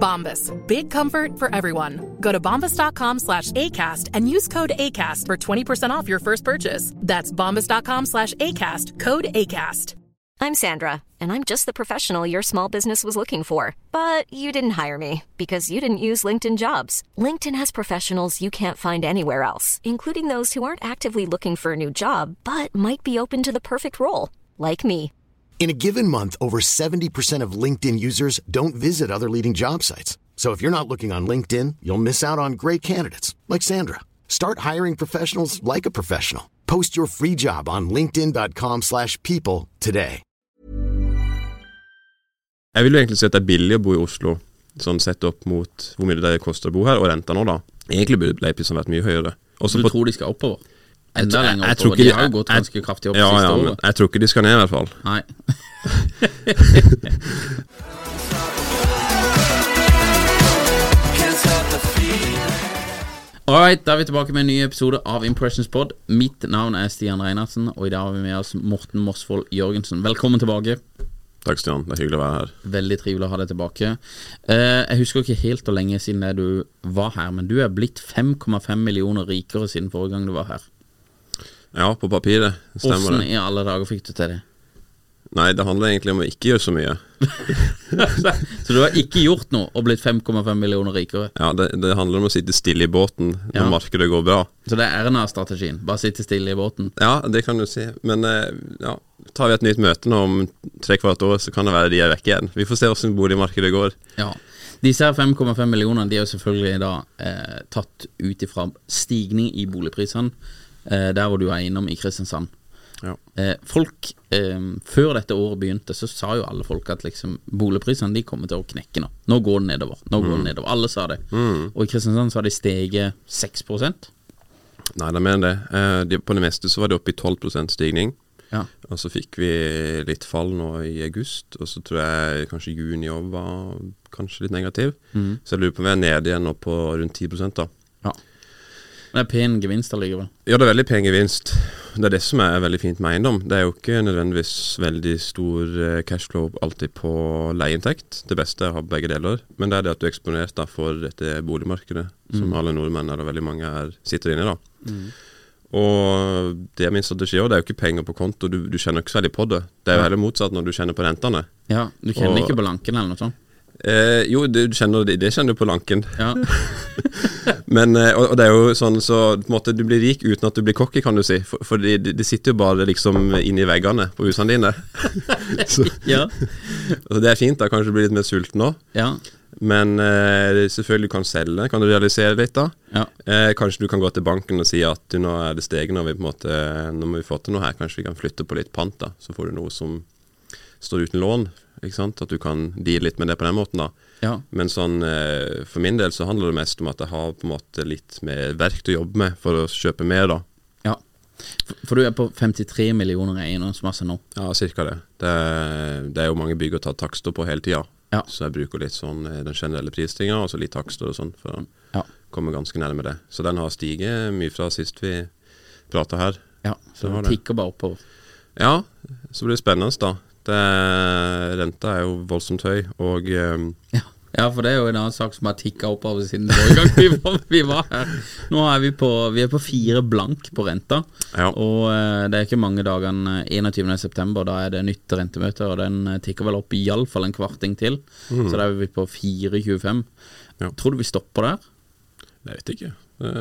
Bombas. Big comfort for everyone. Go to bombas.com slash ACAST and use code ACAST for 20% off your first purchase. That's bombas.com slash ACAST. Code ACAST. I'm Sandra, and I'm just the professional your small business was looking for. But you didn't hire me because you didn't use LinkedIn jobs. LinkedIn has professionals you can't find anywhere else, including those who aren't actively looking for a new job but might be open to the perfect role, like me. In a given month, over 70% of LinkedIn users don't visit other leading job sites. So if you're not looking on LinkedIn, you'll miss out on great candidates like Sandra. Start hiring professionals like a professional. Post your free job on linkedin.com/people slash people today. Jeg vil jo egentlig si at det er billig å bo i Oslo, sånn sett opp mot hvor mye det koster å bo her, og renta nå, da. Egentlig burde leieprisen vært mye høyere. Også Så du på- tror de skal oppover? Enda lenger oppover? ikke De har jo gått ganske kraftig opp ja, siste ja, men året. Jeg tror ikke de skal ned, i hvert fall. Nei. Alright, da er vi tilbake med en ny episode av Impressions Pod. Mitt navn er Stian Reinertsen, og i dag har vi med oss Morten Mosvold Jørgensen. Velkommen tilbake. Takk, Stian. Det er hyggelig å være her. Veldig trivelig å ha deg tilbake. Eh, jeg husker ikke helt hvor lenge siden du var her, men du er blitt 5,5 millioner rikere siden forrige gang du var her. Ja, på papiret. Stemmer Hvordan det. i alle dager fikk du til det? Nei, det handler egentlig om å ikke gjøre så mye. Så du har ikke gjort noe og blitt 5,5 millioner rikere? Ja, det, det handler om å sitte stille i båten når Ja. markedet går bra. Så det er RNA-strategien? Bare sitte stille i båten? Ja, det kan du si. Men eh, ja, tar vi et nytt møte nå om tre kvart år, så kan det være de er vekke igjen. Vi får se hvordan boligmarkedet går. Ja. Disse 5,5 millionene De er jo selvfølgelig da eh, tatt ut ifra stigning i boligprisene der hvor du er innom i Kristiansand. Ja. Eh, folk eh, Før dette året begynte, så sa jo alle folk at liksom boligprisene de kommer til å knekke nå. Nå går det nedover. Nå går det nedover. Alle sa det. Og i Kristiansand så har de steget 6 Nei, det mener det. Eh, de, på det meste så var det oppe i 12% stigning. Ja. Og så fikk vi litt fall nå i august, og så tror jeg kanskje juni òg var kanskje litt negativ. Så jeg lurer på om vi er nede igjen nå på rundt 10 da. ja. Men det er pen gevinst allikevel. Ja, det er veldig pen gevinst. Det er det som er veldig fint med eiendom. Det er jo ikke nødvendigvis veldig stor eh, cashflow alltid på leieinntekt. Det beste er å ha begge deler. Men det er det at du er eksponert da for dette boligmarkedet, som alle nordmenn eller veldig mange er, sitter inne i. da. Og det er min strategi òg. Det er jo ikke penger på konto. Du, du kjenner ikke så veldig på det. Det er jo heller motsatt når du kjenner på rentene. Ja, Du kjenner Og- ikke på lanken eller noe sånt? Eh, jo, det, du kjenner, det, det kjenner du på lanken. Ja. Men, eh, og, og det er jo sånn så på en måte, du blir rik uten at du blir cocky, kan du si. For, for de, de sitter jo bare liksom inni veggene på husene dine. så, ja. så det er fint, da. Kanskje du blir litt mer sulten òg. ja. Men eh, selvfølgelig du kan selge. Kan du realisere litt, da? Ja. Eh, kanskje du kan gå til banken og si at du, nå er det steget, nå, vi på en måte, nå må vi få til noe her. Kanskje vi kan flytte på litt pant, da. Så får du noe som står uten lån. At du kan deale litt med det på den måten, da. ja. Men sånn, eh, for min del så handler det mest om at jeg har på en måte litt mer verk til å jobbe med for å kjøpe mer, da. Ja. For, du er på 53 millioner eiendomsmasse nå. Ja, ca. det. Det, det er jo mange bygg å ta takster på hele tida. Ja. Så jeg bruker litt sånn eh, den generelle prisstigninga, og så litt takster og sånn, for å Ja. komme ganske nærme det. Så den har stiget mye fra sist vi prata her. Ja, så det. tikker bare oppover. Ja, så blir det spennende, da. Det, renta er jo voldsomt høy, og eh, Ja. ja, for det er jo en annen sak som har tikka oppover siden forrige gang vi var, vi var her. Nå er vi på, vi er på fire blank på renta, Ja. og eh, det er ikke mange dagene 21.9., da er det nytt rentemøte, og den eh, tikker vel opp iallfall en kvarting til. Så da er vi på 4,25. Ja. Tror du vi stopper der? Jeg vet ikke. Det,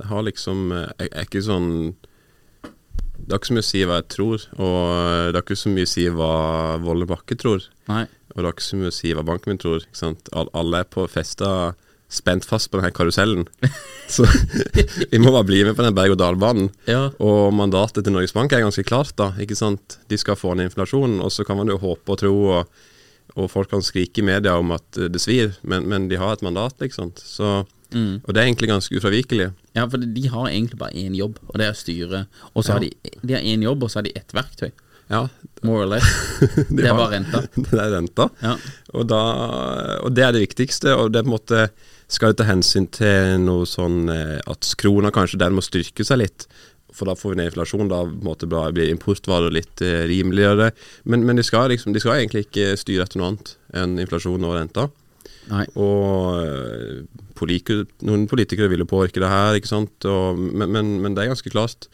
det har liksom jeg er ikke sånn det har ikke så mye å si hva jeg tror, og det har ikke så mye å si hva Volle Bakke tror. Nei. Og det har ikke så mye å si hva banken min tror. Alle er på festa spent fast på denne karusellen. Så vi må bare bli med på den berg-og-dal-banen. Ja. Og mandatet til Norges Bank er ganske klart, da. Ikke sant? De skal få ned inflasjonen, og så kan man jo håpe og tro, og, og folk kan skrike i media om at det svir, men, men de har et mandat, sant. Så, Mm. Og det er egentlig ganske ufravikelig. Ja, for de har egentlig bare én jobb, og det er å styre. Og så har de De har én jobb, og så har de ett verktøy. Ja, More or less. de Det er har- bare renta. det er renta. Ja. Og, da, og det er det viktigste. Og det er på en måte skal du ta hensyn til noe sånn eh, at krona kanskje den må styrke seg litt. For da får vi ned inflasjon. Da blir importvarer litt eh, rimeligere. Men, men de, skal liksom, de skal egentlig ikke styre etter noe annet enn inflasjon og renta. Nei. Og eh, politikere, noen politikere vil jo påvirke det her, ikke sant. Og, men, men, men det er ganske klart.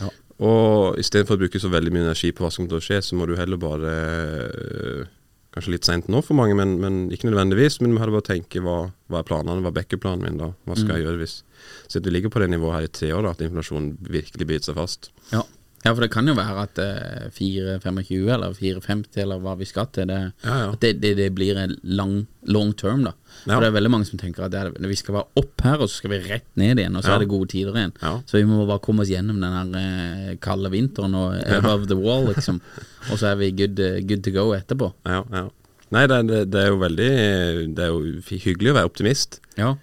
Ja. Og istedenfor å bruke så veldig mye energi på hva som kommer til å skje, så må du heller bare øh, Kanskje litt seint nå for mange, men, men ikke nødvendigvis. Men du må heller bare tenke hva, hva er planene, hva er backup-planen min da? Hva skal jeg gjøre hvis Så vi ligger på det nivået her i tre år, da, at inflasjonen virkelig biter seg fast. Ja. Ja, for det kan jo være at eh, 4,25 eller 4,50 eller hva vi skal til, det, Ja, ja. at det, det, det blir en lang, long term, da. Ja. For det er veldig mange som tenker at er, vi skal være opp her, og så skal vi rett ned igjen, og så er det gode tider igjen. Så vi må bare komme oss gjennom den eh, kalde vinteren og above the wall, liksom. og så er vi good, eh, good to go etterpå. Ja, ja. Nei, det, det, det er jo veldig Det er jo hyggelig å være optimist. Ja.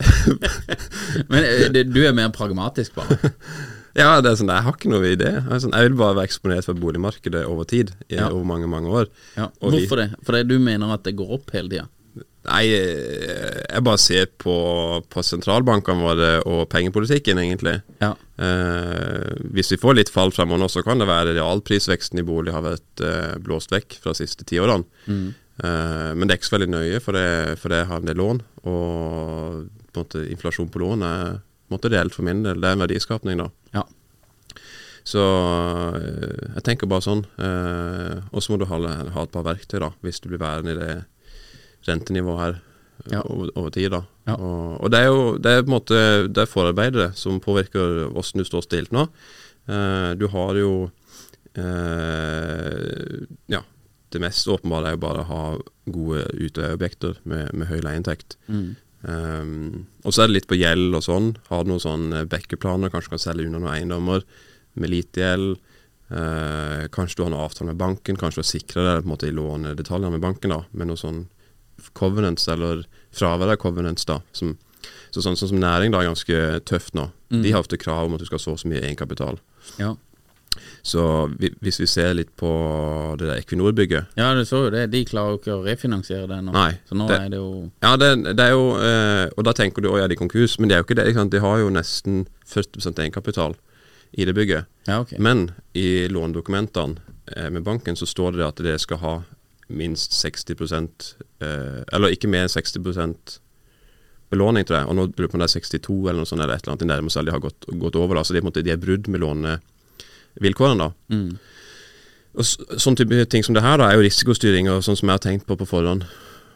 Men eh, du er mer pragmatisk, bare. Ja, det er sånn, jeg har ikke noe idé. Jeg, sånn, jeg vil bare være eksponert for boligmarkedet over tid, i, Ja. over mange, mange år. Ja. Og vi- Hvorfor det? Fordi du mener at det går opp hele tida? Nei, jeg bare ser på, på sentralbankene våre og pengepolitikken, egentlig. Ja. Eh, hvis vi får litt fall fremover nå, så kan det være realprisveksten i bolig har vært eh, blåst vekk fra de siste ti årene. Eh, men det er ikke så veldig nøye, for det, for det har en del lån. Og på en måte, inflasjon på lån er på en måte reelt for min del. Det er en verdiskapning, da. Ja. Så eh, jeg tenker bare sånn. eh, og så må du ha, ha et par verktøy, da, hvis du blir værende i det rentenivået her eh, Ja. over, over tid. da. Ja. Og, og det er jo det er på en måte Det er forarbeidere som påvirker hvordan du står stilt nå. Eh, du har jo eh, Ja, det mest åpenbare er jo bare å ha gode utøyeobjekter med, med høy leieinntekt. Mm. Um, og så er det litt på gjeld og sånn. Har du noen sånne backup-planer? Kanskje du kan selge unna noen eiendommer med lite gjeld. Uh, kanskje du har en avtale med banken. Kanskje du har sikra deg på en måte i lånedetaljene med banken da med noe sånn covenants, eller fravær av covenants. da som, så sånn, sånn som næring da er ganske tøft nå. De har ofte krav om at du skal ha så og så mye egenkapital. Ja. Så vi, hvis vi ser litt på det der Equinor-bygget ja, du så jo det. De klarer jo ikke å refinansiere det nå. Nei, så nå det- er det jo Ja, det, det er jo eh, Og da tenker du å ja, de er konkurs, men det er jo ikke det. Ikke? De har jo nesten 40% egenkapital i det bygget. Ja, ok. Men i lånedokumentene eh, med banken så står det at dere skal ha minst 60 eh, Eller ikke mer enn 60 belåning, til det. Og nå lurer jeg på om det er 62 eller noe sånt, eller et eller annet. De nærmeste de har gått, gått over, da. Så de, de er brudd med lånevilkårene, da. Mm. Og så, sånn type ting som det her da er jo risikostyring, og sånn som jeg har tenkt på på forhånd.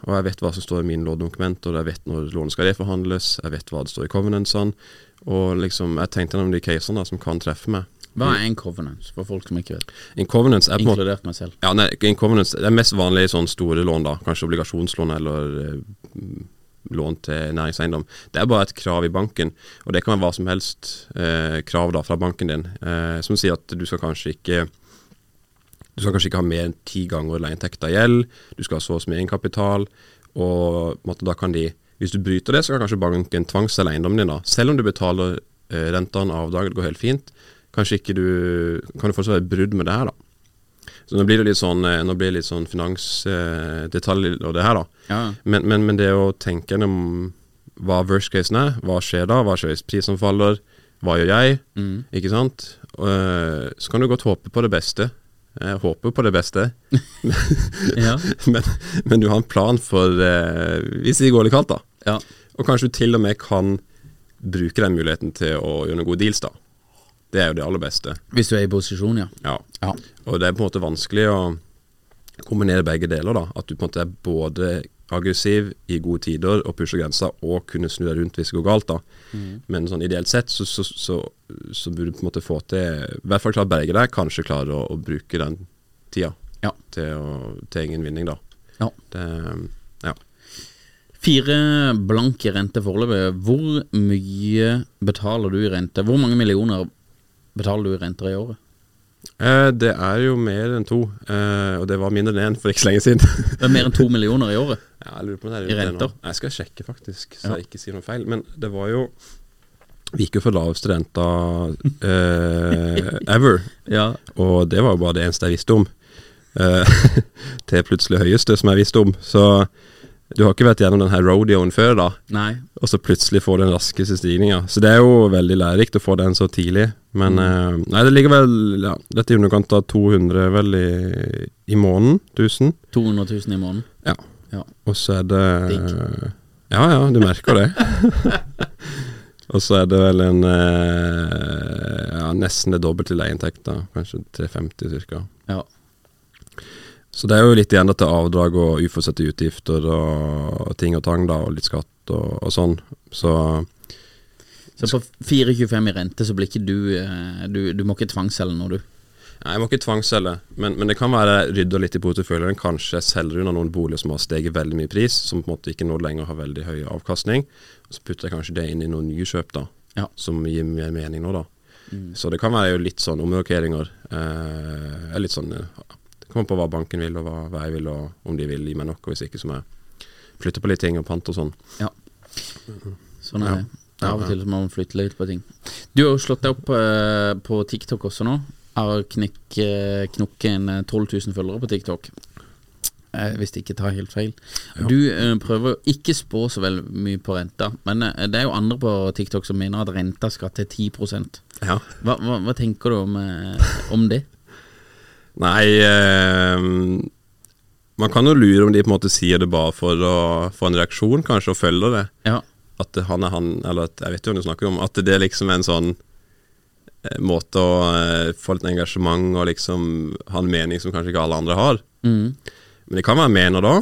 Og jeg vet hva som står i mine lånedokumenter, jeg vet når lånet skal reforhandles, jeg vet hva det står i covenantsene. Og liksom, jeg tenkte gjennom de casene da, som kan treffe meg. Hva er en covenant, for folk som ikke vet? En covenants er på Inkludert meg selv. ja, nei, en covenants, Det er mest vanlig i sånne store lån, da. Kanskje obligasjonslån eller eh, lån til næringseiendom. Det er bare et krav i banken, og det kan være hva som helst eh, krav da fra banken din, eh, som sier at du skal kanskje ikke du skal kanskje ikke ha mer enn ti ganger leieinntekt av gjeld, du skal ha så og så mye egenkapital, og da kan de Hvis du bryter det, så kan kanskje banken tvangsselge eiendommen din, da. Selv om du betaler eh, rentene avdrag, det går helt fint. Kanskje ikke du Kan du fortsatt være brudd med det her, da. Så nå blir det litt sånn, eh, nå blir det litt sånn finansdetalj og det her, da. Ja. Men, men, men det å tenke gjennom hva worst casen er, hva skjer da, hva skjer hvis prisen faller, hva gjør jeg, Mm. ikke sant? Og, eh, så kan du godt håpe på det beste. Jeg håper på det beste, Ja. men, men du har en plan for eh, hvis det går litt kaldt, da. ja. Og kanskje du til og med kan bruke den muligheten til å gjøre noen gode deals, da. Det er jo det aller beste. Hvis du er i posisjon, ja. Ja. Ja. Og det er på en måte vanskelig å kombinere begge deler, da. At du på en måte er både aggressiv i gode tider og pusher grensa, og kunne snu deg rundt hvis det går galt. da. Mm. Men sånn ideelt sett så, så, så, så burde du på en måte få til I hvert fall klare å berge deg, kanskje klare å, å bruke den tida Ja. til, å, til egen vinning, da. Ja. Det, ja. Fire blanke rente foreløpig. Hvor mye betaler du i rente? Hvor mange millioner betaler du i renter i året? Eh, det er jo mer enn to, eh, og det var mindre enn én for ikke så lenge siden. Det er mer enn to millioner i året. Ja, jeg lurer på om det er I renter? det? Jeg skal sjekke, faktisk, så Ja. jeg ikke sier noe feil. Men det var jo Vi gikk jo for laveste renta eh, ever, Ja. og det var jo bare det eneste jeg visste om. Eh, til plutselig høyeste, som jeg visste om. Så du har ikke vært gjennom den her rodeoen før, da, Nei. og så plutselig får du den raskeste stigninga. Så det er jo veldig lærerikt å få den så tidlig. Men eh, nei, det ligger vel ja, Dette i underkant av 200 vel i, i måneden. 1000. 200 000 i måneden. Ja. Ja. Og så er det Digg. Ja ja, du merker det. og så er det vel en uh, Ja, nesten det dobbelte leieinntekta. Kanskje 350 ca. Ja. Så det er jo litt igjen til avdrag og uforutsette utgifter og ting og tang, da, og litt skatt og, og sånn. Så Så på 4,25 i rente så blir ikke du eh, Du, du må ikke tvangsselge nå, du. Nei, Jeg må ikke tvangsselge, men, men det kan være rydder litt i porteføljen. Kanskje jeg selger unna noen boliger som har steget veldig mye pris, som på en måte ikke nå lenger har veldig høy avkastning. Så putter jeg kanskje det inn i noen nye kjøp, da, Ja. som gir mer mening nå, da. Så det kan være jo litt sånn omrokeringer. Eh, litt sånn kommer på hva banken vil, og hva, hva jeg vil, og om de vil gi meg nok. Og hvis ikke, så må jeg flytte på litt ting og pant og sånn. Ja. Sånn er Ja. det. Av og Ja, ja. til må man flytte litt på ting. Du har jo slått deg opp eh, på TikTok også nå. Har eh, knukket en eh, 12 000 følgere på TikTok. Eh, hvis det ikke tar helt feil. Du eh, prøver jo ikke spå så veldig mye på renta, men eh, det er jo andre på TikTok som mener at renta skal til 10% Ja. Hva, hva, hva tenker du om, eh, om det? Nei eh, Man kan jo lure om de på en måte sier det bare for å få en reaksjon, kanskje, og følger det. Ja. At han er han, eller at jeg vet jo hva du snakker om. At det er liksom en sånn eh, måte å eh, få litt engasjement og liksom ha en mening som kanskje ikke alle andre har. Mm. Men det kan være mener da.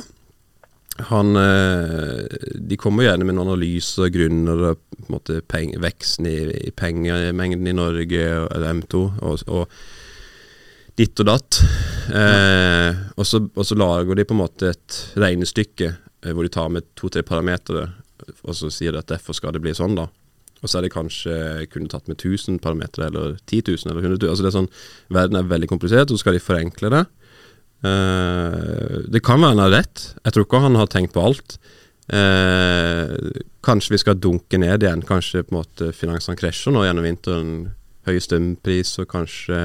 Han, eh, de kommer gjerne med analyser, grunner, og på en måte peng, veksten i, i pengemengden i Norge, eller M2, og, og ditt og datt. Eh, og, så, og så lager de på en måte et regnestykke eh, hvor de tar med to-tre parametere, og så sier de at derfor skal det bli sånn, da. Og så er det kanskje kunne tatt med 1000 parametere, eller 10 000, eller 100 000. Altså det er sånn, verden er veldig komplisert, og så skal de forenkle det. Eh, det kan være han har rett. Jeg tror ikke han har tenkt på alt. Eh, kanskje vi skal dunke ned igjen. Kanskje på en måte finansene krasjer nå gjennom vinteren. Høy strømpris og kanskje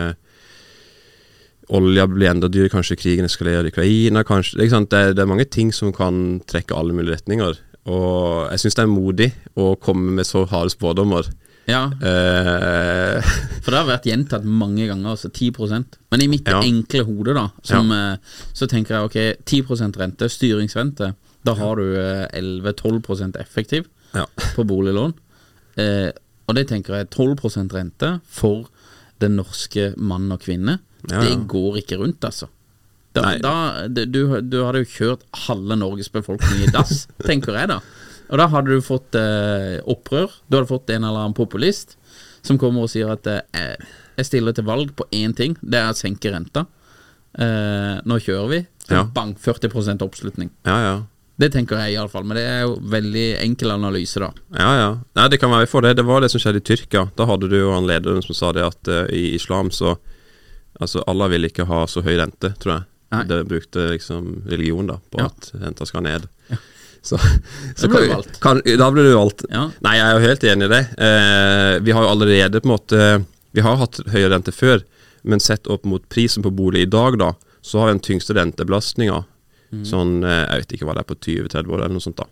olja blir enda dyrere. Kanskje krigen eskalerer i Ukraina. Kanskje? Det, det er mange ting som kan trekke alle mulige retninger. Og jeg syns det er modig å komme med så harde spådommer. Ja, Eh, for det har vært gjentatt mange ganger, altså 10% Men i mitt Ja. enkle hode, da, som, ja. så tenker jeg ok, 10 rente, styringsrente, da har du eh, 11-12 effektiv ja. på boliglån. Eh, og det tenker jeg 12% rente for den norske mann og kvinne. Ja, Det går ikke rundt, altså. Da, da, du, du hadde jo kjørt halve Norges befolkning i dass, tenker jeg da. Og da hadde du fått eh, opprør. Du hadde fått en eller annen populist som kommer og sier at eh, jeg stiller til valg på én ting, det er å senke renta. Eh, nå kjører vi. Ja. bang, 40 oppslutning. ja, ja. Det tenker jeg iallfall, men det er jo veldig enkel analyse, da. Ja, ja. Nei, det kan være vi får det. Det var det som skjedde i Tyrkia. Da hadde du jo han lederen som sa det at uh, i islam så Altså, alle vil ikke ha så høy rente, tror jeg. Nei. Det brukte liksom religion da på Ja. at renta skal ned. Så, Da ble valgt. Kan, da ble du valgt. Ja. Nei, jeg er jo helt enig i det. Eh, vi har jo allerede på en måte Vi har hatt høyere rente før, men sett opp mot prisen på bolig i dag, da, så har vi den tyngste rentebelastninga. Mm. Sånn, eh, jeg vet ikke hva det er på 20-30 år eller noe sånt, da.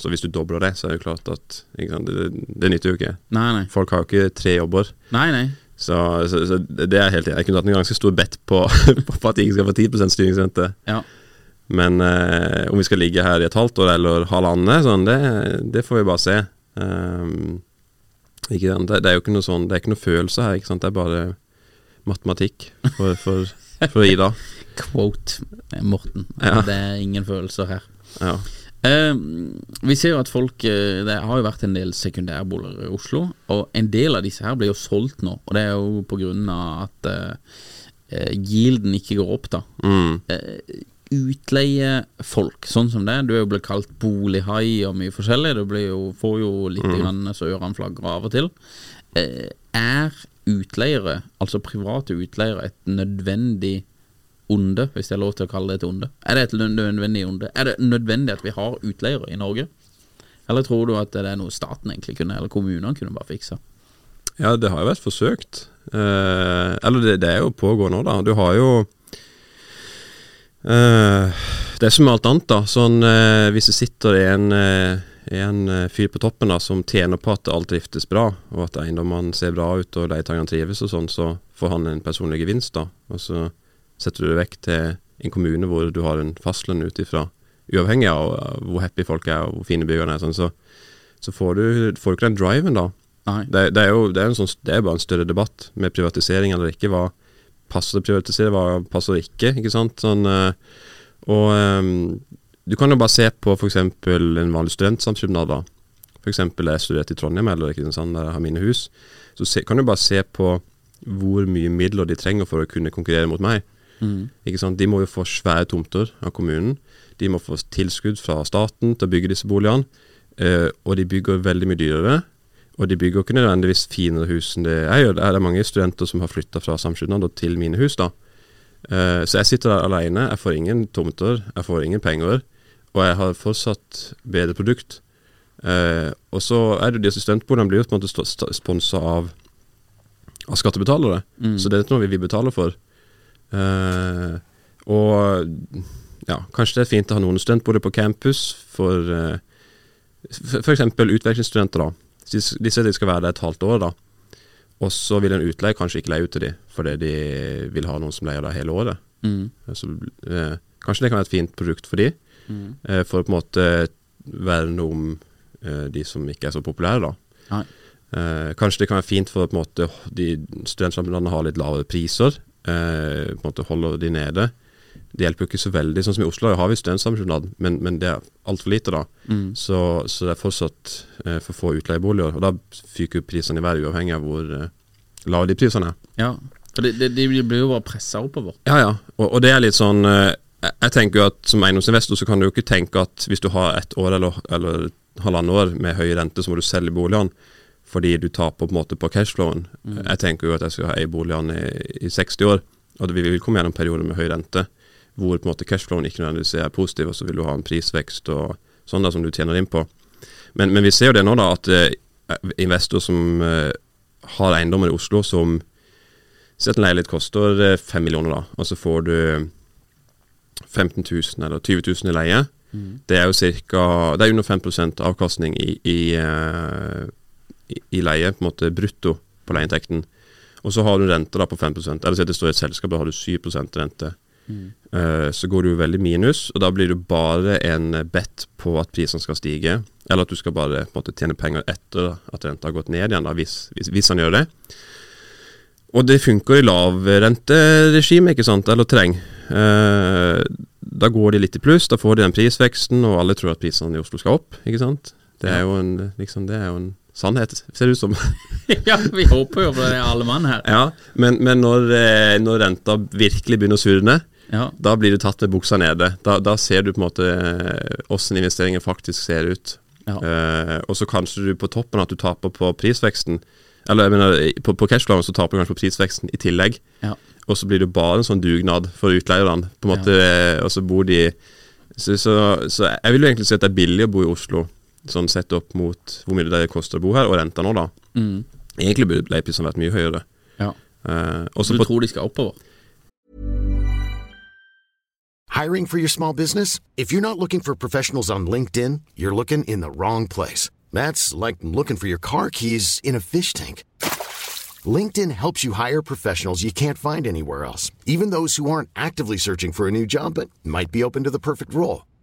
Så hvis du dobler det, så er det jo klart at sant, det, det nytter jo ikke. Nei, nei. Folk har jo ikke tre jobber. Nei, nei. Så, så, så det er helt enig. Jeg kunne hatt en ganske stor bet på, på at de ikke skal få 10% styringsrente. Ja. Men eh, om vi skal ligge her i et halvt år eller halvannet, sånn, det, det får vi bare se. Um, ikke? Det, det er jo ikke noe sånn Det er ikke noe følelse her, ikke sant. Det er bare matematikk for, for, for Ida. Quote Morten. Ja. Det er ingen følelser her. Ja. Eh, vi ser jo at folk eh, Det har jo vært en del sekundærboliger i Oslo, og en del av disse her blir jo solgt nå. Og det er jo på grunn av at eh, eh, yielden ikke går opp, da. Eh, utleiefolk, sånn som det. Du er jo blitt kalt bolighai og mye forskjellig. Du blir jo, får jo litt grann så ørene flagrer av og til. Eh, er utleiere, altså private utleiere, et nødvendig onde, hvis det er lov til å kalle det et onde? Er det et nødvendig onde? Er det nødvendig at vi har utleiere i Norge? Eller tror du at det er noe staten egentlig kunne, eller kommunene kunne bare fikse? Ja, det har jo vært forsøkt. Eh, eller det, det er jo pågående nå, da. Du har jo eh, Det er som alt annet, da. Sånn eh, hvis det sitter en, eh, en eh, fyr på toppen da som tjener på at alt driftes bra, og at eiendommene ser bra ut og leietakerne trives og sånn, så får han en personlig gevinst, da. Og så setter du deg vekk til en kommune hvor du har en fastlønn ut ifra, uavhengig av hvor happy folk er og hvor fine byggene er, sånn, så, så får du får ikke den driven, da. Det, det er jo det er en sånn, det er bare en større debatt med privatisering eller ikke. Hva passer å privatisere, hva passer ikke? ikke sant? Sånn, eh, og um, du kan jo bare se på f.eks. en vanlig studentsamskipnad. da. F.eks. jeg studerte i Trondheim eller Kristiansand, der jeg har mine hus. Så se, kan du bare se på hvor mye midler de trenger for å kunne konkurrere mot meg. Sant? De må jo få svære tomter av kommunen. De må få tilskudd fra staten til å bygge disse boligene. Eh, og de bygger veldig mye dyrere. Og de bygger ikke nødvendigvis finere hus enn det jeg gjør. Det er mange studenter som har flytta fra samskipnad til mine hus. da. Eh, så jeg sitter der alene. Jeg får ingen tomter, jeg får ingen penger. Og jeg har fortsatt bedre produkt. Eh, og så er det disse studentboligene blir jo på en måte sponsa av, av skattebetalere. Så det er ikke noe vi betaler for. Eh, og ja, kanskje det er fint å ha noen studentboliger på campus for uh, f.eks. utvekslingsstudenter. da. De, de sier de skal være der et halvt år, da. Og så vil en utleie kanskje ikke leie ut til dem, fordi de vil ha noen som leier der hele året. Mm. Så, uh, kanskje det kan være et fint produkt for dem, eh, for å på en måte verne om eh, de som ikke er så populære, da. Eh, kanskje det kan være fint for at på en måte, de studentsamfunnene har litt lavere priser. Eh, på en måte holder de nede. Det hjelper jo ikke så veldig. Sånn som i Oslo har vi studentsamskipnad, men, men det er altfor lite, da. Så, så det er fortsatt eh, for få utleieboliger. Og da fyker jo prisene i været, uavhengig av hvor eh, lave de prisene er. Ja. For de, de, de blir jo bare pressa oppover. Ja, ja. Og, og det er litt sånn eh, Jeg tenker jo at som eiendomsinvestor så kan du jo ikke tenke at hvis du har ett år eller, eller halvannet år med høy rente, så må du selge boligene fordi du taper på en måte på cashflowen. Jeg tenker jo at jeg skal eie boligene i, i 60 år, og vi vil komme gjennom perioder med høy rente hvor på en måte cashflowen ikke nødvendigvis er positiv, og så vil du ha en prisvekst og sånn da som du tjener inn på. Men, men vi ser jo det nå, da, at eh, investorer som eh, har eiendommer i Oslo som Si at en leilighet koster eh, fem millioner, da, og så får du 15 000 eller 20 000 i leie. Det er jo cirka, det er under 5% avkastning i, i, eh, i, leie, på en måte brutto på leieinntekten. Og så har du rente da på 5% Eller si at det står i et selskap, da har du 7% rente. Uh, så går du jo veldig minus, og da blir du bare en bet på at prisene skal stige. Eller at du skal bare på en måte tjene penger etter at renta har gått ned igjen, da, hvis, hvis, hvis han gjør det. Og det funker i lavrenteregime, ikke sant, eller terreng. Eh, da går de litt i pluss, da får de den prisveksten, og alle tror at prisene i Oslo skal opp, ikke sant. Det er jo en, liksom, det er jo en sannhet, ser det ut som. ja, vi håper jo på det, alle mann her. ja, men, men når, eh, når renta virkelig begynner å surne, Ja. da blir du tatt med buksa nede. Da, da ser du på en måte eh, åssen investeringen faktisk ser ut. Ja. Uh, og så kanskje du på toppen at du taper på prisveksten. Eller jeg mener, på, på cashflowen så taper du kanskje på prisveksten i tillegg. Ja. Og så blir det bare en sånn dugnad for utleierne. På en måte, Og så bor de så, så, så jeg vil jo egentlig si at det er billig å bo i Oslo, sånn sett opp mot hvor mye det koster å bo her, og renta nå, da. Mm. Egentlig burde leieprisen vært mye høyere. ja. Uh, du på tror de skal oppover? Hiring for your small business? If you're not looking for professionals on LinkedIn, you're looking in the wrong place. That's like looking for your car keys in a fish tank. LinkedIn helps you hire professionals you can't find anywhere else, even those who aren't actively searching for a new job but might be open to the perfect role.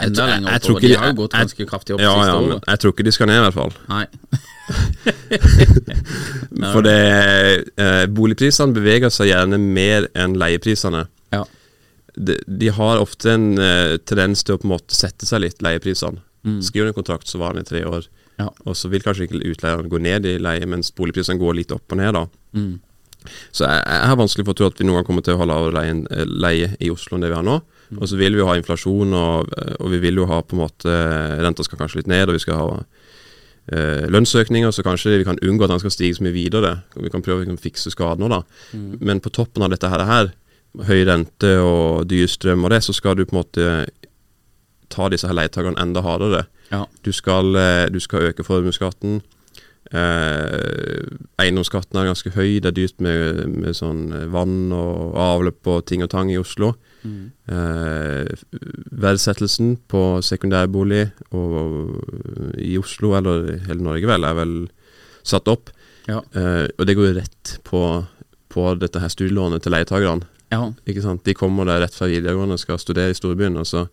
Enda jeg- lenger oppover. De de- har jo gått ganske kraftig opp Ja, siste ja, men året. jeg tror ikke de skal ned, i hvert fall. Nei. For det, eh, boligprisene beveger seg gjerne mer enn leieprisene. Ja. De, de har ofte en eh, tendens til å på en måte sette seg litt, leieprisene. Skriver du en kontrakt, så varer den i tre år. Ja. Og så vil kanskje ikke utleieren gå ned i leie, mens boligprisene går litt opp og ned. da Mm. Så jeg, jeg har vanskelig for å tro at vi noen gang kommer til å ha lavere leie, eh, leie i Oslo enn det vi har nå. Og så vil vi jo ha inflasjon, og, og vi vil jo ha på en måte Renta skal kanskje litt ned, og vi skal ha eh, lønnsøkninger, så kanskje vi kan unngå at den skal stige så mye videre. Og Vi kan prøve å fikse skadene da. Mm. Men på toppen av dette her, her høy rente og dyr strøm og det, så skal du på en måte ta disse her leietakerne enda hardere. Ja. Du skal, eh, du skal øke formuesskatten. Eh, eiendomsskatten er ganske høy. Det er dyrt med, med sånn vann og avløp og ting og tang i Oslo. Mm. Eh, verdsettelsen på sekundærbolig og, i Oslo, eller i hele Norge vel, er vel satt opp. Ja. Eh, og det går jo rett på, på dette her studielånet til leietakerne. Ja. Ikke sant? De kommer der rett fra videregående og skal studere i storbyen, og så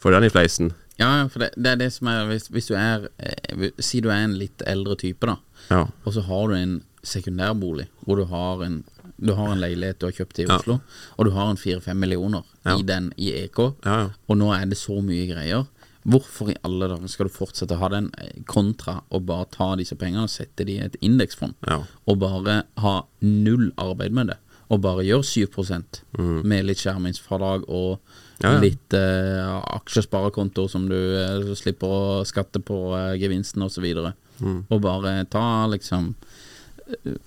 får de den i fleisen. Ja, ja, for det, det er det som er Hvis, hvis du er eh, Si du er en litt eldre type, da. Ja. Og så har du en sekundærbolig hvor du har en Du har en leilighet du har kjøpt i Ja. Oslo, og du har en fire-fem millioner Ja. i den i EK, Ja, ja. og nå er det så mye greier. Hvorfor i alle dager skal du fortsette å ha den, eh, kontra å bare ta disse pengene og sette de i et indeksfond, Ja. og bare ha null arbeid med det, og bare gjøre 7% med litt skjermingsfradrag og Mm. Ja, ja. litt uh, aksjesparekonto som du uh, slipper å skatte på uh, gevinsten osv. Og, Mm. og bare ta liksom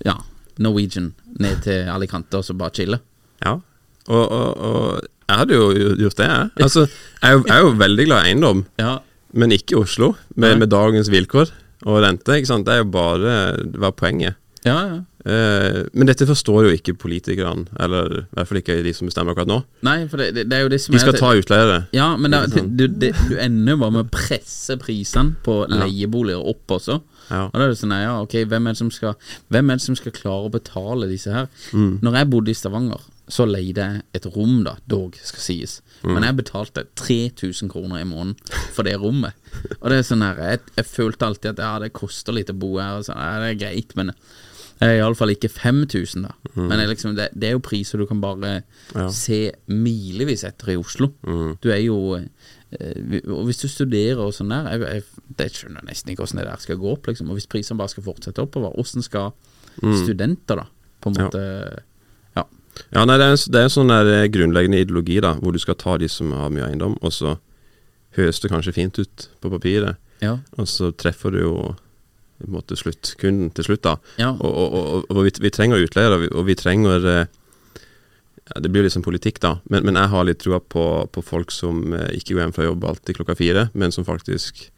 Ja, Norwegian ned til Alicante og så bare chille. Ja, og, og, og jeg hadde jo gjort det, jeg. Altså, jeg jeg er jo veldig glad i eiendom, Ja, men ikke Oslo, med, med dagens vilkår og rente. ikke sant? Det er jo bare hva var poenget. ja, ja. Eh, men dette forstår jo ikke politikerne, eller i hvert fall ikke de som bestemmer akkurat nå. Nei, for det, det, det er jo det som De skal er ta utleiere. Ja, men det, Ikke du, det, du ender bare med å presse prisene på leieboliger opp også. Ja. Og da er det sånn, ja, ok, hvem er, det som skal, hvem er det som skal klare å betale disse her? Mm. Når jeg bodde i Stavanger, så leide jeg et rom, da, dog skal sies. Mm. Men jeg betalte 3000 kroner i måneden for det rommet. Og det er sånn her, jeg, jeg følte alltid at ja, det koster litt å bo her, og sånn, ja, det er greit, men det iallfall ikke 5000, da. Men det er, liksom, det, det er jo priser du kan bare Mm. Ja. Mm. se milevis etter i Oslo. Du er jo Og hvis du studerer og sånn der, jeg, jeg, det skjønner jeg nesten ikke hvordan det der skal gå opp, liksom. Og hvis prisene bare skal fortsette oppover, hvordan skal studenter, da, på en måte Ja. Ja. Ja, nei, det er, en, det er en sånn der eh, grunnleggende ideologi, da, hvor du skal ta de som har mye eiendom, og så høres det kanskje fint ut på papiret, Ja. og så treffer du jo på en måte sluttkunden til slutt, da. Ja. Og, og, og, og vi, vi trenger utleiere, og vi, vi trenger eh, ja, Det blir jo liksom politikk, da, men, men jeg har litt trua på, på folk som eh, ikke går hjem fra jobb alltid klokka fire, men som faktisk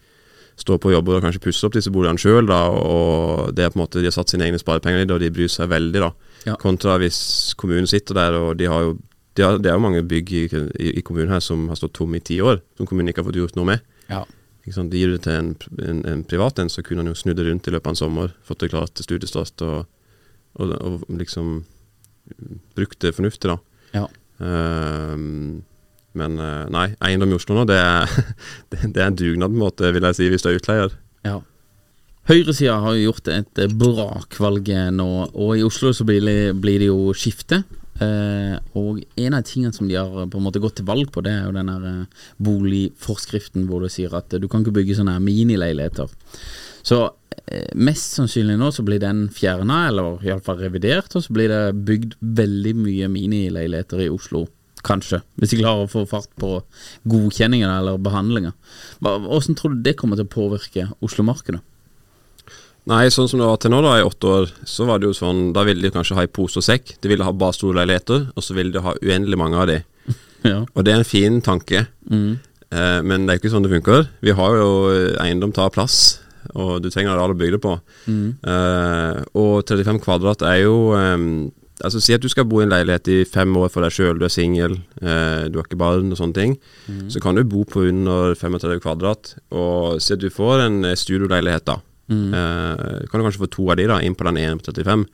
står på jobb og kanskje pusser opp disse boligene sjøl, og det er på en måte de har satt sine egne sparepenger i det, og de bryr seg veldig, da. Ja. Kontra hvis kommunen sitter der, og de har jo de har, Det er jo mange bygg i, i, i kommunen her som har stått tomme i ti år, som kommunen ikke har fått gjort noe med. Ja. Sant? De gir det til en, en, en privat en, så kunne han jo snudd det rundt i løpet av en sommer, fått det klart til studiestart og, og, og liksom brukt det fornuftig, da. Ja. Uh, men eh, nei, eiendom i Oslo nå, det er, det, er en dugnad, på en måte, vil jeg si, hvis du er utleier. ja. Høyresida har jo gjort et brakvalg nå, og i Oslo så blir det, blir det jo skifte. Eh, og en av tingene som de har på en måte gått til valg på, det er jo den her eh, boligforskriften hvor du sier at du kan ikke bygge sånne minileiligheter. Så mest sannsynlig nå så blir den fjerna, eller iallfall revidert, og så blir det bygd veldig mye minileiligheter i Oslo. Kanskje, hvis de klarer å få fart på godkjenningen eller behandlinga. Hvordan tror du det kommer til å påvirke Oslo-markedet? Nei, sånn som det var til nå, da, i åtte år, så var det jo sånn Da ville de kanskje ha i pose og sekk. De ville ha bare store leiligheter, og så ville de ha uendelig mange av de. Ja. Og det er en fin tanke, Mm. eh, men det er ikke sånn det funker. Vi har jo eh, eiendom tar plass, og du trenger areal å bygge det på. Mm. Uh, og 35 kvadrat er jo um, Altså Si at du skal bo i en leilighet i fem år for deg sjøl, du er singel, uh, du har ikke barn og sånne ting. Mm. Så kan du bo på under 35 kvadrat, og si at du får en eh, studioleilighet, da. Mm. Uh, kan du kanskje få to av de da, inn på den ene på 35.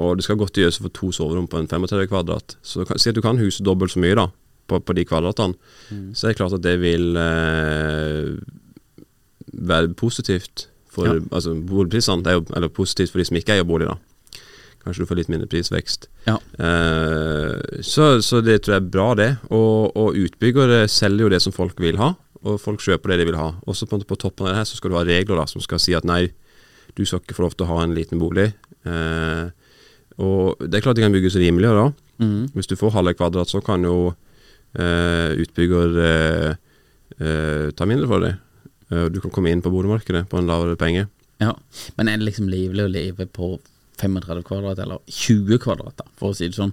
Og det skal godt gjøres å få to soverom på en 35 kvadrat. Så si at du kan huse dobbelt så mye da, på, på de kvadratene. Mm. Så er det klart at det vil eh, være positivt for Ja. altså, boligprisene. Det er jo, eller positivt for de som ikke eier bolig, da. Kanskje du får litt mindre prisvekst. Ja. Eh, så, så det tror jeg er bra, det. Og, og utbyggere selger jo det som folk vil ha, og folk kjøper det de vil ha. Også på, på toppen av det her så skal du ha regler da, som skal si at nei, du skal ikke få lov til å ha en liten bolig. Eh, og det er klart det kan bygges rimeligere da. Mm. Hvis du får halve kvadrat, så kan jo eh, utbygger eh, eh, ta mindre for deg. Eh, du kan komme inn på boligmarkedet på en lavere penge. Ja. Men er det liksom livlig å leve på 35 kvadrat, eller 20 kvadrat, da, for å si det sånn?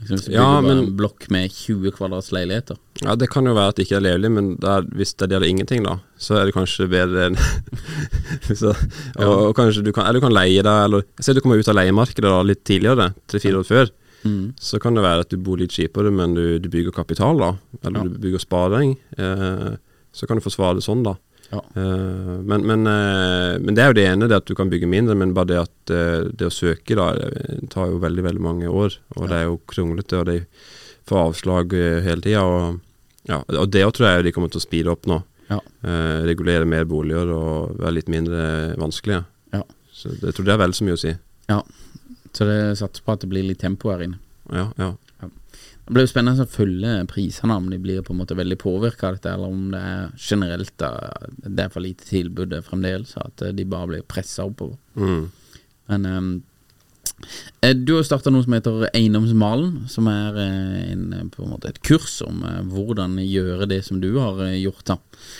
Liksom du Ja, men- en blokk med 20 kvadrats leiligheter. Ja, Det kan jo være at det ikke er levelig, men det er, hvis det gjelder ingenting, da, så er det kanskje bedre enn så, og, og kanskje du kan, Eller du kan leie deg, eller Se du kommer ut av leiemarkedet da, litt tidligere, tre-fire år før. Mm. Så kan det være at du bor litt kjipere, men du, du bygger kapital, da. Eller Ja. du bygger sparing. Eh, så kan du forsvare det sånn, da. Ja. Uh, men, men, uh, men det er jo det ene, det at du kan bygge mindre, men bare det at uh, det å søke da, det tar jo veldig veldig mange år. Og det er jo kronglete, og de får avslag hele tida. Og, ja, og det tror jeg de kommer til å speede opp nå. Ja. Regulere mer boliger og være litt mindre vanskelige. Ja. Så det, jeg tror det er vel så mye å si. ja. Så det satser på at det blir litt tempo her inne. Ja, ja. Det blir jo spennende å følge prisene, om de blir på en måte veldig påvirka av dette, eller om det er generelt da, det er for lite tilbud fremdeles, at de bare blir pressa oppover. Mm. Men eh, du har starta noe som heter Eiendomsmalen, som er eh, en, eh, på en et kurs om eh, hvordan gjøre det som du har eh, gjort. da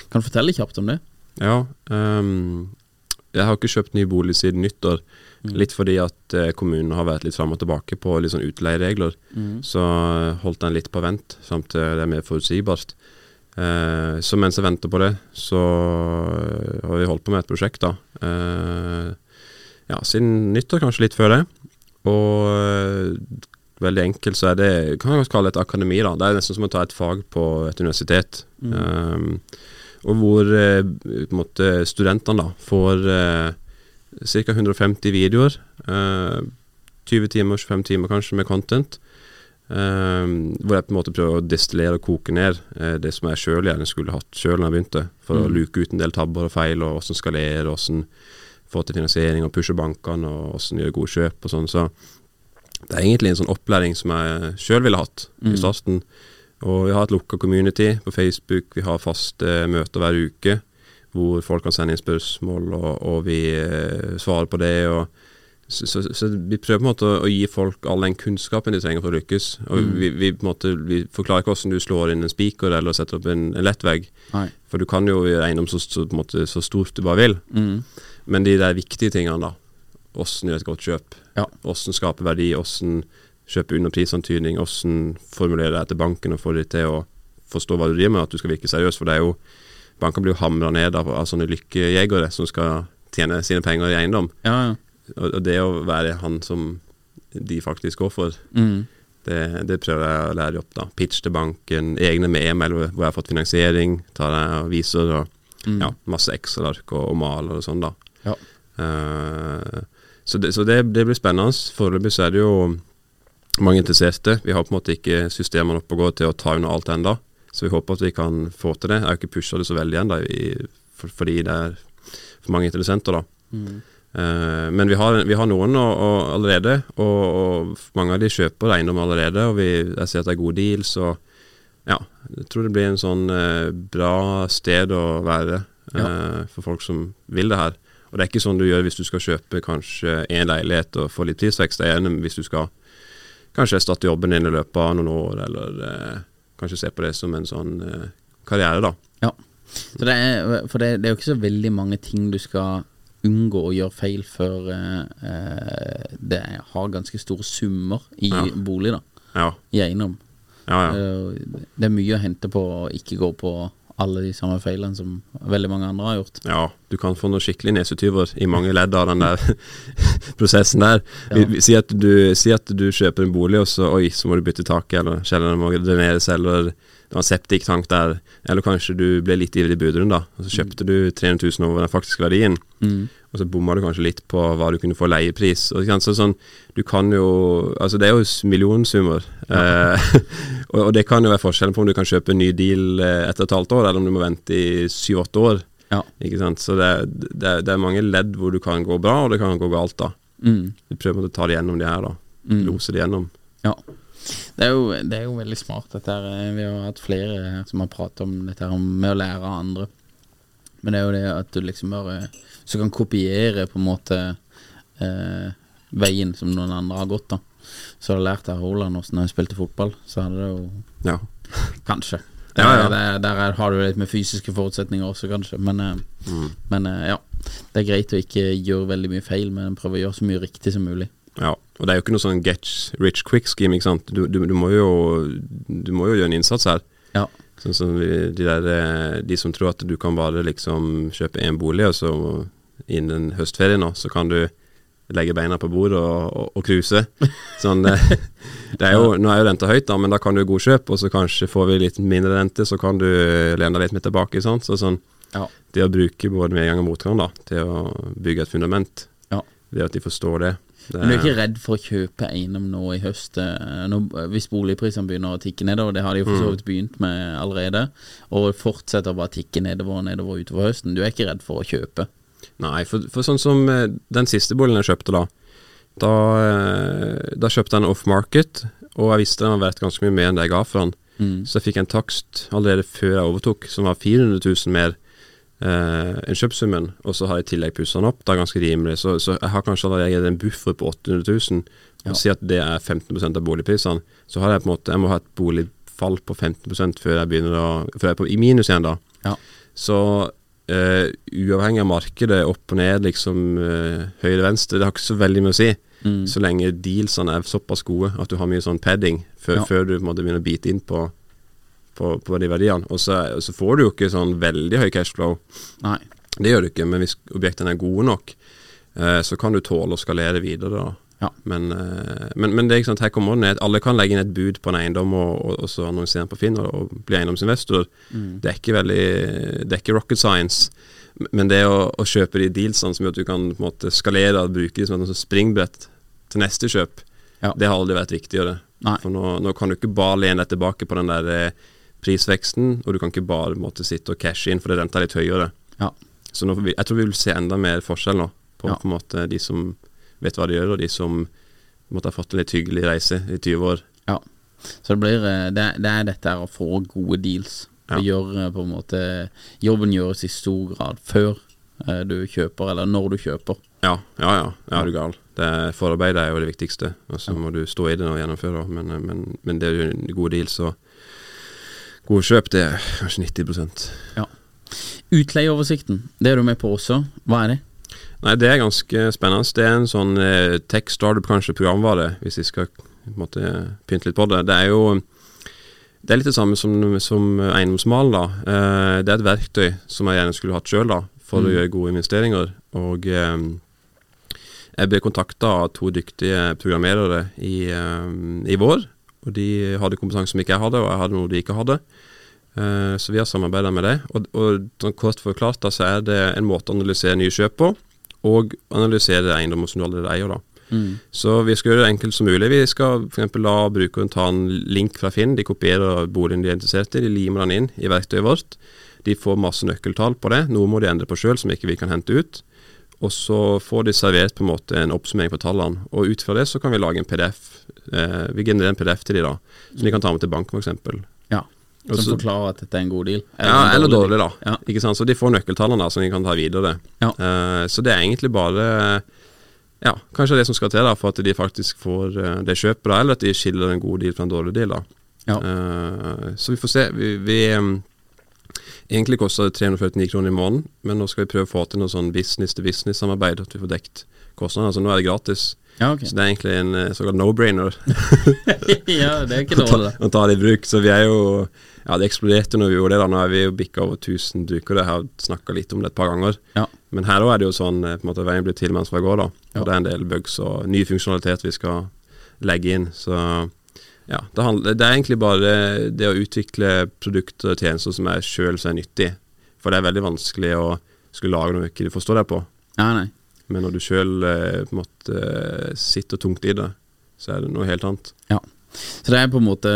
Kan du fortelle kjapt om det? Ja, ehm, jeg har ikke kjøpt ny bolig siden nyttår. Litt fordi at eh, kommunen har vært litt fram og tilbake på litt sånn utleieregler. Så eh, holdt den litt på vent fram til det er mer forutsigbart. Eh, så mens jeg venter på det, så eh, har vi holdt på med et prosjekt, da. Eh, ja, siden nyttår, kanskje litt før det. Og eh, veldig enkelt så er det kan jeg kalle det et akademi. da. Det er nesten som å ta et fag på et universitet. Um, og hvor eh, studentene får eh, ca. 150 videoer. Eh, 20 timer, 25 timer kanskje med content. eh, hvor jeg på en måte prøver å destillere og koke ned eh, det som jeg sjøl gjerne skulle hatt sjøl når jeg begynte. For å luke ut en del tabber og feil, og åssen skalere, åssen få til finansiering og pushe bankene, og åssen gjøre gode kjøp og sånn. Så det er egentlig en sånn opplæring som jeg sjøl ville hatt i starten. Og vi har et lukka community på Facebook, vi har faste møter hver uke hvor folk kan sende inn spørsmål, og, og vi eh, svarer på det. og så, så, så vi prøver på en måte å, å gi folk all den kunnskapen de trenger for å lykkes. Og vi, vi, på en måte, vi forklarer ikke hvordan du slår inn en spiker eller setter opp en, en lettvegg. For du kan jo gjøre eiendom så, så, måte, så stort du bare vil. Mm. Men de der viktige tingene, da. Åssen gjøre et godt kjøp. Ja. Åssen skape verdi. Åssen kjøpe unna prisantydning. hvordan formulere deg til banken og få de til å forstå hva du driver med, at du skal virke seriøs. For det er jo Banker blir jo hamra ned av, av sånne lykkejegere som skal tjene sine penger i eiendom. Ja, ja. Og, og det å være han som de faktisk går for, Mm. det, det prøver jeg å lære opp. da Pitch til banken, egne med e-mail hvor jeg har fått finansiering. Tar jeg og viser og Mm. ja, masse Excel-ark og, og maler og sånn, da. Ja. Uh, så det, så det, det blir spennende. Foreløpig så er det jo mange interesserte. Vi har på en måte ikke systemene oppe og gå til å ta under alt enda Så vi håper at vi kan få til det. Jeg har ikke pusha det så veldig ennå, for, fordi det er for mange interessenter, da. Eh, men vi har, vi har noen og, og allerede, og, og mange av de kjøper eiendom allerede. Og vi, jeg ser at det er gode deals. Og ja, jeg tror det blir en sånn uh, bra sted å være eh, for folk som vil det her. Og det er ikke sånn du gjør hvis du skal kjøpe kanskje én leilighet og få litt prisvekst. Det er hvis du skal kanskje starte jobben din i løpet av noen år, eller eh, kanskje se på det som en sånn eh, karriere, da. Ja. Så det er, for det, det er jo ikke så veldig mange ting du skal unngå å gjøre feil før eh, eh, det har ganske store summer i Ja. bolig, da. Ja. I eiendom. Ja, ja. Eh, Det er mye å hente på å ikke gå på alle de samme feilene som veldig mange andre har gjort. Ja, du kan få noen skikkelig nesetyver i mange ledd av den der prosessen der. Ja. vi, si, at du, si at du kjøper en bolig, og så, oi, så må du bytte taket, eller kjelleren må dreneres, eller det var en septiktank der, eller kanskje du ble litt ivrig i budrunden, da, og så kjøpte du 300 000 over den faktiske verdien, Mm. Og så bomma du kanskje litt på hva du kunne få leiepris. Og, så sånn, du kan jo Altså, det er jo millionsummer. millionsummer, eh, og, og det kan jo være forskjellen på om du kan kjøpe en ny deal eh, etter et halvt år, eller om du må vente i syv-åtte år. Ja. Ikke sant? Så det, det, det er mange ledd hvor du kan gå bra, og det kan gå galt. da Mm. Du prøver å ta det gjennom de her, da. Mm. Lose det gjennom. Ja. Det er, jo, det er jo veldig smart, dette her. Eh, Vi har hatt flere som har pratet om dette her med å lære av andre. Men det er jo det at du liksom bare Så kan kopiere på en måte eh, veien som noen andre har gått, da. Så har du lært av Haaland åssen han spilte fotball, så hadde det jo Ja. Kanskje. Ja, ja. Der, der er, har du litt med fysiske forutsetninger også, kanskje. Men, eh, Mm. men eh, ja. Det er greit å ikke gjøre veldig mye feil, men prøve å gjøre så mye riktig som mulig. ja. Og det er jo ikke noe sånn get rich quick scheme, ikke sant. Du, du, du, må jo, du må jo gjøre en innsats her. Ja. Sånn som de, de der eh, De som tror at du kan bare liksom kjøpe én bolig, og så innen høstferien nå, så kan du legge beina på bordet og, og, cruise. Sånn, eh, det er jo, nå er jo renta høyt, da, men da kan du godkjøpe, og så kanskje får vi litt mindre rente, så kan du lene deg litt mer tilbake. Sånn. Så sånn, Ja. det å bruke både medgang og motgang da, til å bygge et fundament, Ja. det at de forstår det. det Men du er ikke redd for å kjøpe eiendom nå i høst, eh, nå, hvis boligprisene begynner å tikke nedover? Det har de jo for så vidt begynt med allerede. Og fortsetter bare å tikke nedover og nedover utover høsten. Du er ikke redd for å kjøpe? Nei, for, for sånn som eh, den siste boligen jeg kjøpte da, da, eh, da kjøpte jeg den off-market, og jeg visste den var verdt ganske mye mer enn det jeg ga for den. Mm. Så jeg fikk en takst allerede før jeg overtok, som var 400 000 mer eh, enn kjøpsummen, og så har jeg i tillegg pussa den opp. Det er ganske rimelig, så, så jeg har kanskje allerede en buffer på 800 000. Og Ja. si at det er 15% av boligprisene, så har jeg på en måte Jeg må ha et boligfall på 15 før jeg begynner å Før jeg er på, i minus igjen, da. Ja. Så eh, uavhengig av markedet, opp og ned, liksom uh, høyre-venstre, det har ikke så veldig mye å si. Mm. Så lenge dealsene er såpass gode at du har mye sånn padding før, Ja. før du på en måte begynner å bite inn på, på, på de verdiene. Og så, så får du jo ikke sånn veldig høy cashflow. Nei. Det gjør du ikke, men hvis objektene er gode nok, uh, så kan du tåle å skalere videre. da. Ja. Men, eh, men, men det er ikke sant, her kommer det ned. Alle kan legge inn et bud på en eiendom og, og, og så annonsere den på Finn og, og bli eiendomsinvestor. Mm. Det er ikke veldig Det er ikke rocket science. Men det å, å kjøpe de dealsene som gjør at du kan på en måte skalere og bruke det som et springbrett til neste kjøp, Ja. det har aldri vært viktigere. Nei. For nå, nå kan du ikke bare lene deg tilbake på den der eh, prisveksten, og du kan ikke bare måte, sitte og cashe inn fordi renta er litt høyere. Ja. Så nå jeg tror vi vil se enda mer forskjell nå på, Ja. på en måte de som vet hva de gjør, og de som måtte ha fått en litt hyggelig reise i 20 år. Ja. Så det blir eh, Det, det er dette å få gode deals. Ja. Gjøre på en måte Jobben gjøres i stor grad før eh, du kjøper, eller når du kjøper. Ja, ja, ja. ja er du gal. Det er, forarbeidet er jo det viktigste, og så må du stå i det og gjennomføre. Men, eh, men, men det er jo en god deal, så gode kjøp, det er kanskje 90 Ja. Utleieoversikten, det er du med på også. Hva er det? Nei, det er ganske spennende. Det er en sånn eh, tech startup, kanskje, programvare, hvis vi skal på måte pynte litt på det. Det er jo det er litt det samme som, som eiendomsmalen, da. Eh, det er et verktøy som jeg gjerne skulle hatt sjøl, for å Mm. gjøre gode investeringer. Og eh, jeg ble kontakta av to dyktige programmerere i, eh, i vår. Og de hadde kompetanse som ikke jeg hadde, og jeg hadde noe de ikke hadde. Eh, så vi har samarbeida med det. Og, og sånn kort forklart da, så er det en måte å analysere nye kjøp på, og analysere eiendommer som du allerede eier. da. Mm. Så vi skal gjøre det enkelt som mulig. Vi skal f.eks. la brukeren ta en link fra Finn. De kopierer boligen de er interessert i, de limer den inn i verktøyet vårt. De får masse nøkkeltall på det. Noe må de endre på sjøl som ikke vi kan hente ut. Og så får de servert på en måte en oppsummering på tallene. Og ut fra det så kan vi lage en PDF. Eh, vi genererer en PDF til de da, som de kan ta med til banken f.eks. Ja. Som Også, forklarer at dette er en god deal. Ja, en eller dårlig, da. Ja. Ikke sant? Så de får nøkkeltallene da, som de kan ta videre. Ja. Uh, så det er egentlig bare Ja, kanskje det som skal til da for at de faktisk får uh, det kjøpet, da, eller at de skiller en god deal fra en dårlig deal. da. Ja. Uh, så vi får se. Vi, vi um, Egentlig koster det 349 kroner i måneden, men nå skal vi prøve å få til noe sånn business-to-business-samarbeid, at vi får dekt kostnadene. Altså nå er det gratis. Ja, ok. Så det er egentlig en såkalt no-brainer ja, det er ikke å ta, ta det i bruk. Så vi er jo Ja, det eksploderte når vi gjorde det. da Nå er vi jo bikka over 1000 duker. Jeg har snakka litt om det et par ganger. Ja. Men her òg er det jo sånn eh, på en måte veien blir til mens vi går, da. Ja. Og det er en del bugs og ny funksjonalitet vi skal legge inn. Så ja, det, handler, det er egentlig bare det å utvikle produkter og tjenester som er sjøl som er nyttig. For det er veldig vanskelig å skulle lage noe ikke forstår deg på. Ja, nei. Men når du sjøl eh, sitter tungt i det, så er det noe helt annet. Ja. Så det er på en måte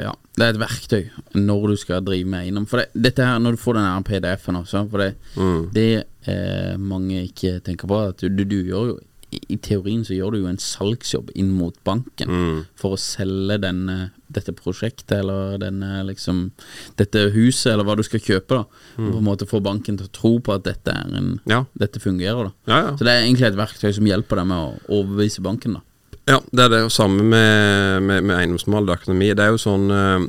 Ja, det er et verktøy når du skal drive med eiendom. For det, dette her, når du får den PDF-en også, for det, Mm. det eh, mange ikke tenker på, at du, du, gjør jo i, I teorien så gjør du jo en salgsjobb inn mot banken Mm. for å selge denne, dette prosjektet eller denne liksom Dette huset, eller hva du skal kjøpe, da. mm. på en måte få banken til å tro på at dette er en Ja. Dette fungerer, da. Ja, ja. Så det er egentlig et verktøy som hjelper deg med å overbevise banken, da. Ja, det er det jo samme med, med, med eiendomsmaler og økonomi. Det er jo sånn eh,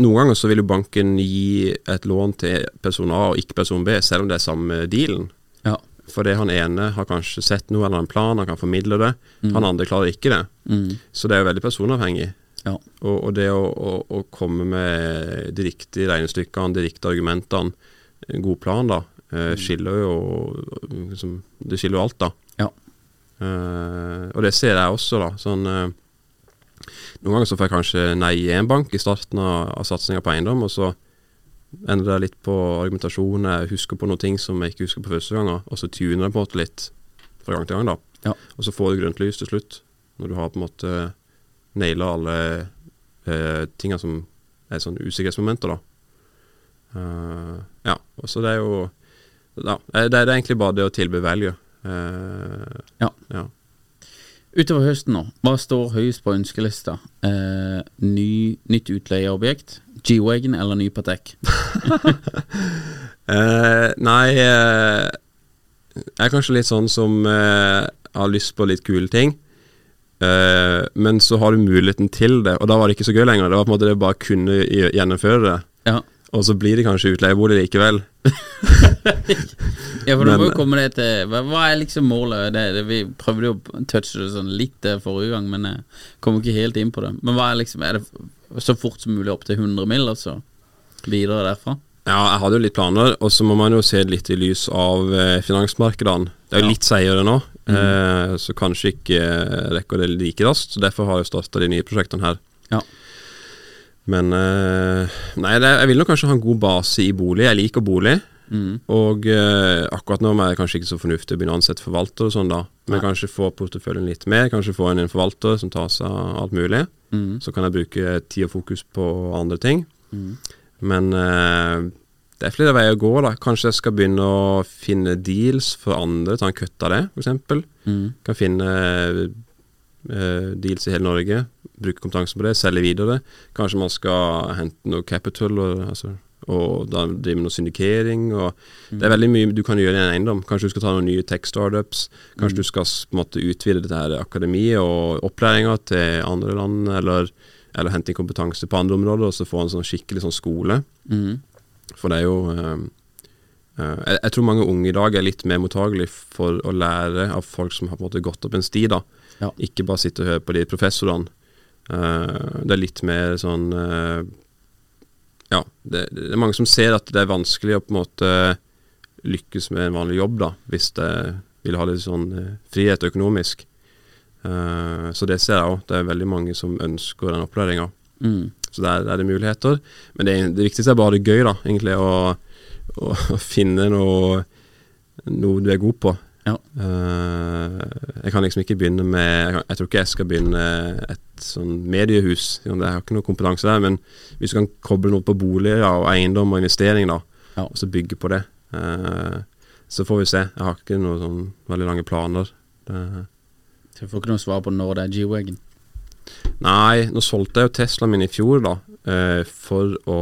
Noen ganger så vil jo banken gi et lån til person A og ikke person B, selv om det er samme dealen. Ja. Fordi han ene har kanskje sett noe eller en plan, han kan formidle det. Han andre klarer ikke det. Mm. Så det er jo veldig personavhengig. Ja. Og, og det å, å, å komme med de riktige regnestykkene, de riktige argumentene, en god plan, da, eh, skiller jo liksom, Det skiller jo alt, da. Eh, og det ser jeg også, da. Sånn eh, Noen ganger så får jeg kanskje nei i en bank i starten av, av satsinga på eiendom, og så ender det litt på argumentasjonen, jeg husker på noen ting som jeg ikke husker på første gang, og så tuner jeg på det litt fra gang til gang, da. Ja. Og så får du grønt lys til slutt, når du har på en måte naila alle eh, tinga som er sånn usikkerhetsmomenter, da. Uh, ja, og så det er jo ja, det, det er egentlig bare det å tilby value. Eh, Ja. ja. Utover høsten nå, hva står høyest på ønskelista? Eh, ny, nytt utleieobjekt? G-Wagon eller ny Patek? Eh, nei eh, Jeg er kanskje litt sånn som eh, har lyst på litt kule ting. Eh, men så har du muligheten til det, og da var det ikke så gøy lenger. Det var på en måte det bare kunne gjennomføre det. Ja, Og så blir det kanskje utleiebolig likevel. ja for da må jo komme det til hva, hva er liksom målet? Det, det, vi prøvde jo å touche det sånn litt der forrige gang, men jeg kom ikke helt inn på det. Men hva er liksom Er det så fort som mulig opp til 100 mill., altså? Videre derfra? Ja, jeg hadde jo litt planer, og så må man jo se litt i lys av eh, finansmarkedene. Det er jo Ja. litt seigere nå, eh, så kanskje ikke eh, rekker det like raskt. Så Derfor har jeg starta de nye prosjektene her. Ja. Men eh, Nei, jeg vil nok kanskje ha en god base i bolig. Jeg liker bolig. Mm. Og eh, akkurat nå er det kanskje ikke så fornuftig å begynne å ansette forvalter og sånn, da. Men Nei. kanskje få porteføljen litt mer. Kanskje få inn en forvalter som tar seg av alt mulig. Mm. Så kan jeg bruke tid og fokus på andre ting. Mm. Men eh, det er flere veier å gå, da. Kanskje jeg skal begynne å finne deals for andre. Ta en kutt av det, f.eks. Mm. Kan finne deals i hele Norge. Bruke kompetanse på det, selge videre. Kanskje man skal hente noe capital, og, altså, og da drive med noe syndikering. Og Det er veldig mye du kan gjøre i en eiendom. Kanskje du skal ta noen nye tech-startups. Kanskje du skal på en måte utvide dette her akademiet og opplæringa til andre land, eller, eller hente inn kompetanse på andre områder, og så få en sånn skikkelig sånn skole. Mm. For det er jo eh, eh, jeg, jeg tror mange unge i dag er litt mer mottagelige for å lære av folk som har på en måte gått opp en sti, da. Ja. Ikke bare sitte og høre på de professorene. Uh, det er litt mer sånn uh, Ja, det, det er mange som ser at det er vanskelig å på en måte lykkes med en vanlig jobb, da, hvis det vil ha litt sånn eh, frihet økonomisk. Uh, så det ser jeg òg. Det er veldig mange som ønsker den opplæringa. Mm. Så der, der er det muligheter. Men det, det viktigste er bare det gøy, da. Egentlig å, å finne noe, noe du er god på. Ja. Eh, jeg kan liksom ikke begynne med Jeg, tror ikke jeg skal begynne et sånn mediehus. Jeg har ikke noe kompetanse der. Men hvis du kan koble noe på boliger og eiendom og investering, da, Ja. og så bygge på det, eh, så får vi se. Jeg har ikke noen sånn veldig lange planer. Det, Så jeg får ikke noe svar på når det er G-Wagon. Nei, nå solgte jeg jo Teslaen min i fjor, da, eh, for å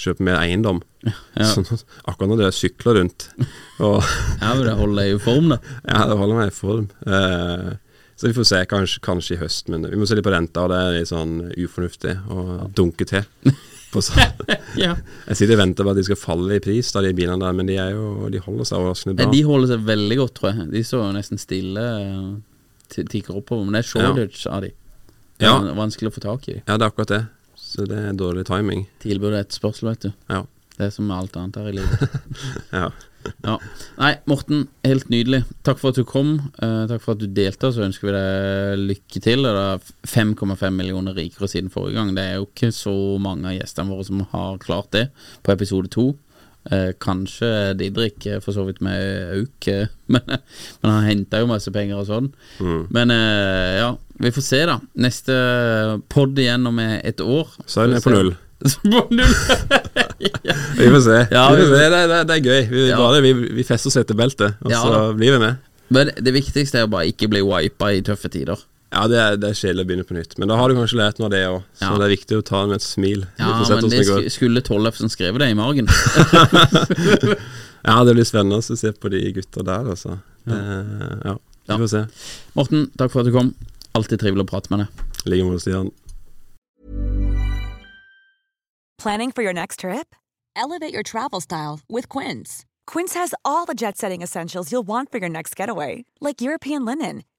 kjøpe mer eiendom. Ja. Så akkurat når jeg sykler rundt. Og Ja, men det holder deg i form, da. ja, det holder meg i form. Eh, så vi får se, kanskje, kanskje i høst. Men vi må se litt på renta, og det er litt sånn ufornuftig å dunke til. På sånn. Ja. Jeg sitter og venter på at de skal falle i pris, da, de bilene der, men de, jo, de holder seg overraskende bra. De holder seg veldig godt, tror jeg. De står nesten stille eh, tikker oppover. Men det er shortage av de. Det Ja. er vanskelig å få tak i. Ja, det er akkurat det. Så det er dårlig timing. Tilbud er et spørsmål, vet du. Ja. Det er som med alt annet her i livet. ja. Ja. Nei, Morten, helt nydelig. Takk for at du kom. Uh, takk for at du delte. Så ønsker vi deg lykke til. Det er 5,5 millioner rikere siden forrige gang. Det er jo ikke så mange av gjestene våre som har klart det på episode to. Eh, kanskje Didrik eh, for så vidt med auk, eh, men, men han henta jo masse penger og sånn. Mm. Men eh, ja, vi får se, da. Neste pod igjen om et år. Så er det på null. på null. Vi får se. Ja, vi får se. Det, det, det er gøy. Vi, Ja. bare, vi, vi fester setebeltet, og Ja, så blir vi med. Men det viktigste er å bare ikke bli wipa i tøffe tider. Ja, det er, det er kjedelig å begynne på nytt, men da har du kanskje lært noe av det òg. Så Ja. det er viktig å ta det med et smil. Ja, men det sk skulle Tollefsen skrevet det i margen. Ja, det blir spennende å se på de gutta der, altså. Det, ja, vi får se. Morten, takk for at du kom. Alltid trivelig å prate med deg. I like måte, Stian. Planning for your next trip? Elevate your travel style with Quince. Quince has all the jet setting essentials you'll want for your next getaway, like European linen,